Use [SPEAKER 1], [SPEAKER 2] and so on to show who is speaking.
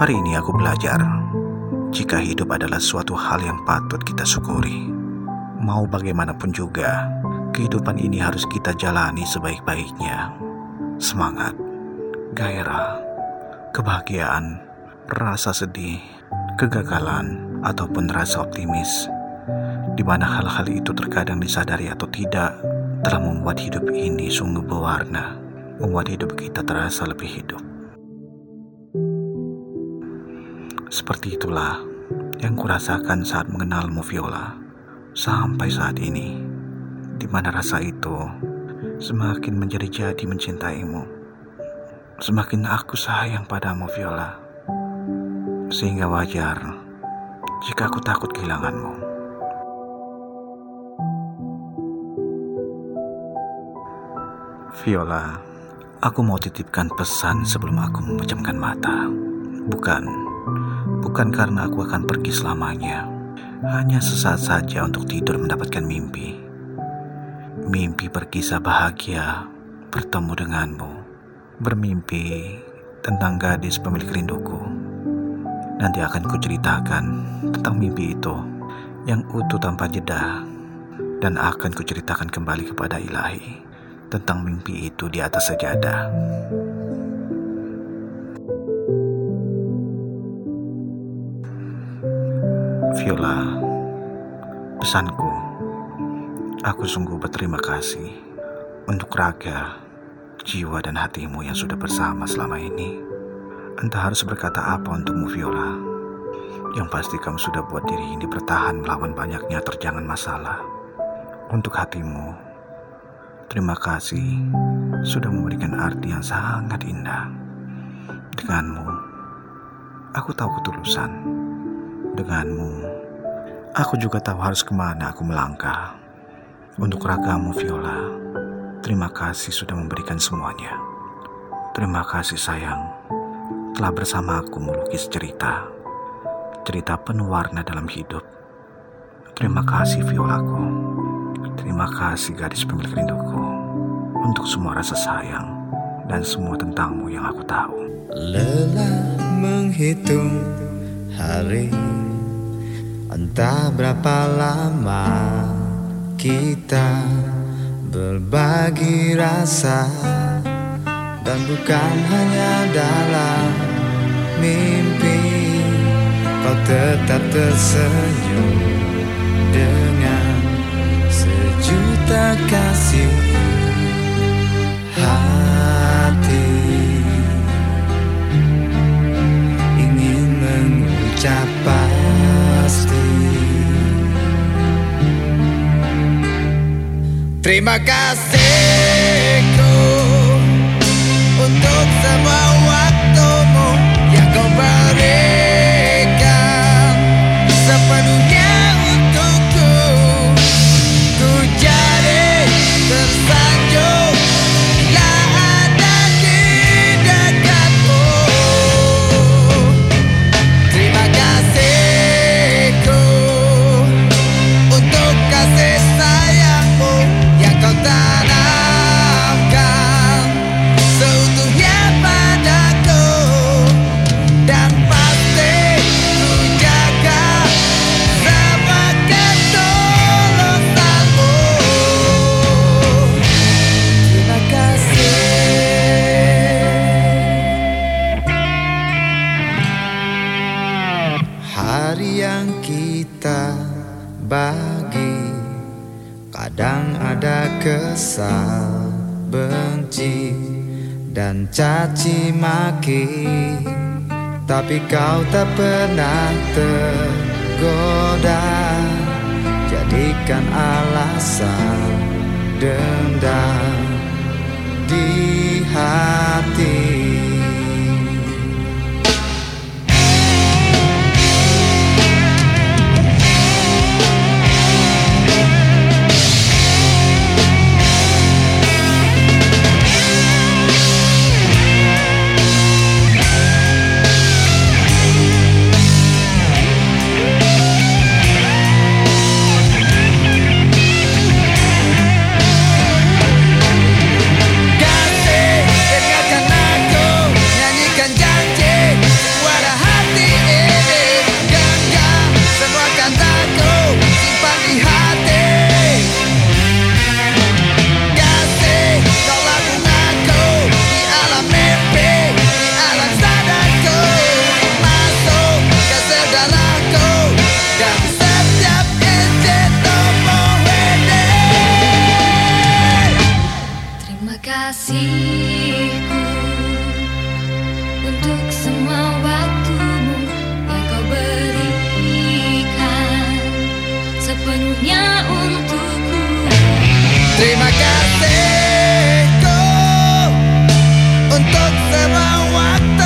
[SPEAKER 1] Hari ini aku belajar jika hidup adalah suatu hal yang patut kita syukuri. Mau bagaimanapun juga, kehidupan ini harus kita jalani sebaik-baiknya. Semangat, gairah, kebahagiaan, rasa sedih, kegagalan, ataupun rasa optimis, di mana hal-hal itu terkadang disadari atau tidak, telah membuat hidup ini sungguh berwarna, membuat hidup kita terasa lebih hidup. Seperti itulah yang kurasakan saat mengenalmu Viola sampai saat ini, di mana rasa itu semakin menjadi-jadi mencintaimu. Semakin aku sayang padamu Viola, sehingga wajar jika aku takut kehilanganmu. Viola, aku mau titipkan pesan sebelum aku memejamkan mata. Bukan Bukan karena aku akan pergi selamanya, hanya sesaat saja untuk tidur mendapatkan mimpi. Mimpi berkisah bahagia bertemu denganmu, bermimpi tentang gadis pemilik rinduku. Nanti akan kuceritakan tentang mimpi itu yang utuh tanpa jeda dan akan kuceritakan kembali kepada ilahi tentang mimpi itu di atas sajadah. Viola, pesanku, aku sungguh berterima kasih untuk raga, jiwa dan hatimu yang sudah bersama selama ini. Entah harus berkata apa untukmu Viola, yang pasti kamu sudah buat diri ini bertahan melawan banyaknya terjangan masalah. Untuk hatimu, terima kasih sudah memberikan arti yang sangat indah. Denganmu, aku tahu ketulusan denganmu, aku juga tahu harus ke mana aku melangkah. Untuk ragamu Viola, terima kasih sudah memberikan semuanya. Terima kasih sayang, telah bersama aku melukis cerita. Cerita penuh warna dalam hidup. Terima kasih Violaku. Terima kasih gadis pemilik rinduku. Untuk semua rasa sayang dan semua tentangmu yang aku tahu.
[SPEAKER 2] Lelah menghitung hari Entah berapa lama kita berbagi rasa Dan bukan hanya dalam mimpi Kau tetap tersenyum dengan sejuta kasih Terima kasihku kesal, benci, dan caci maki. Tapi kau tak pernah tergoda Jadikan alasan dendam. Di Trimakasseko Untuk semua
[SPEAKER 3] waktu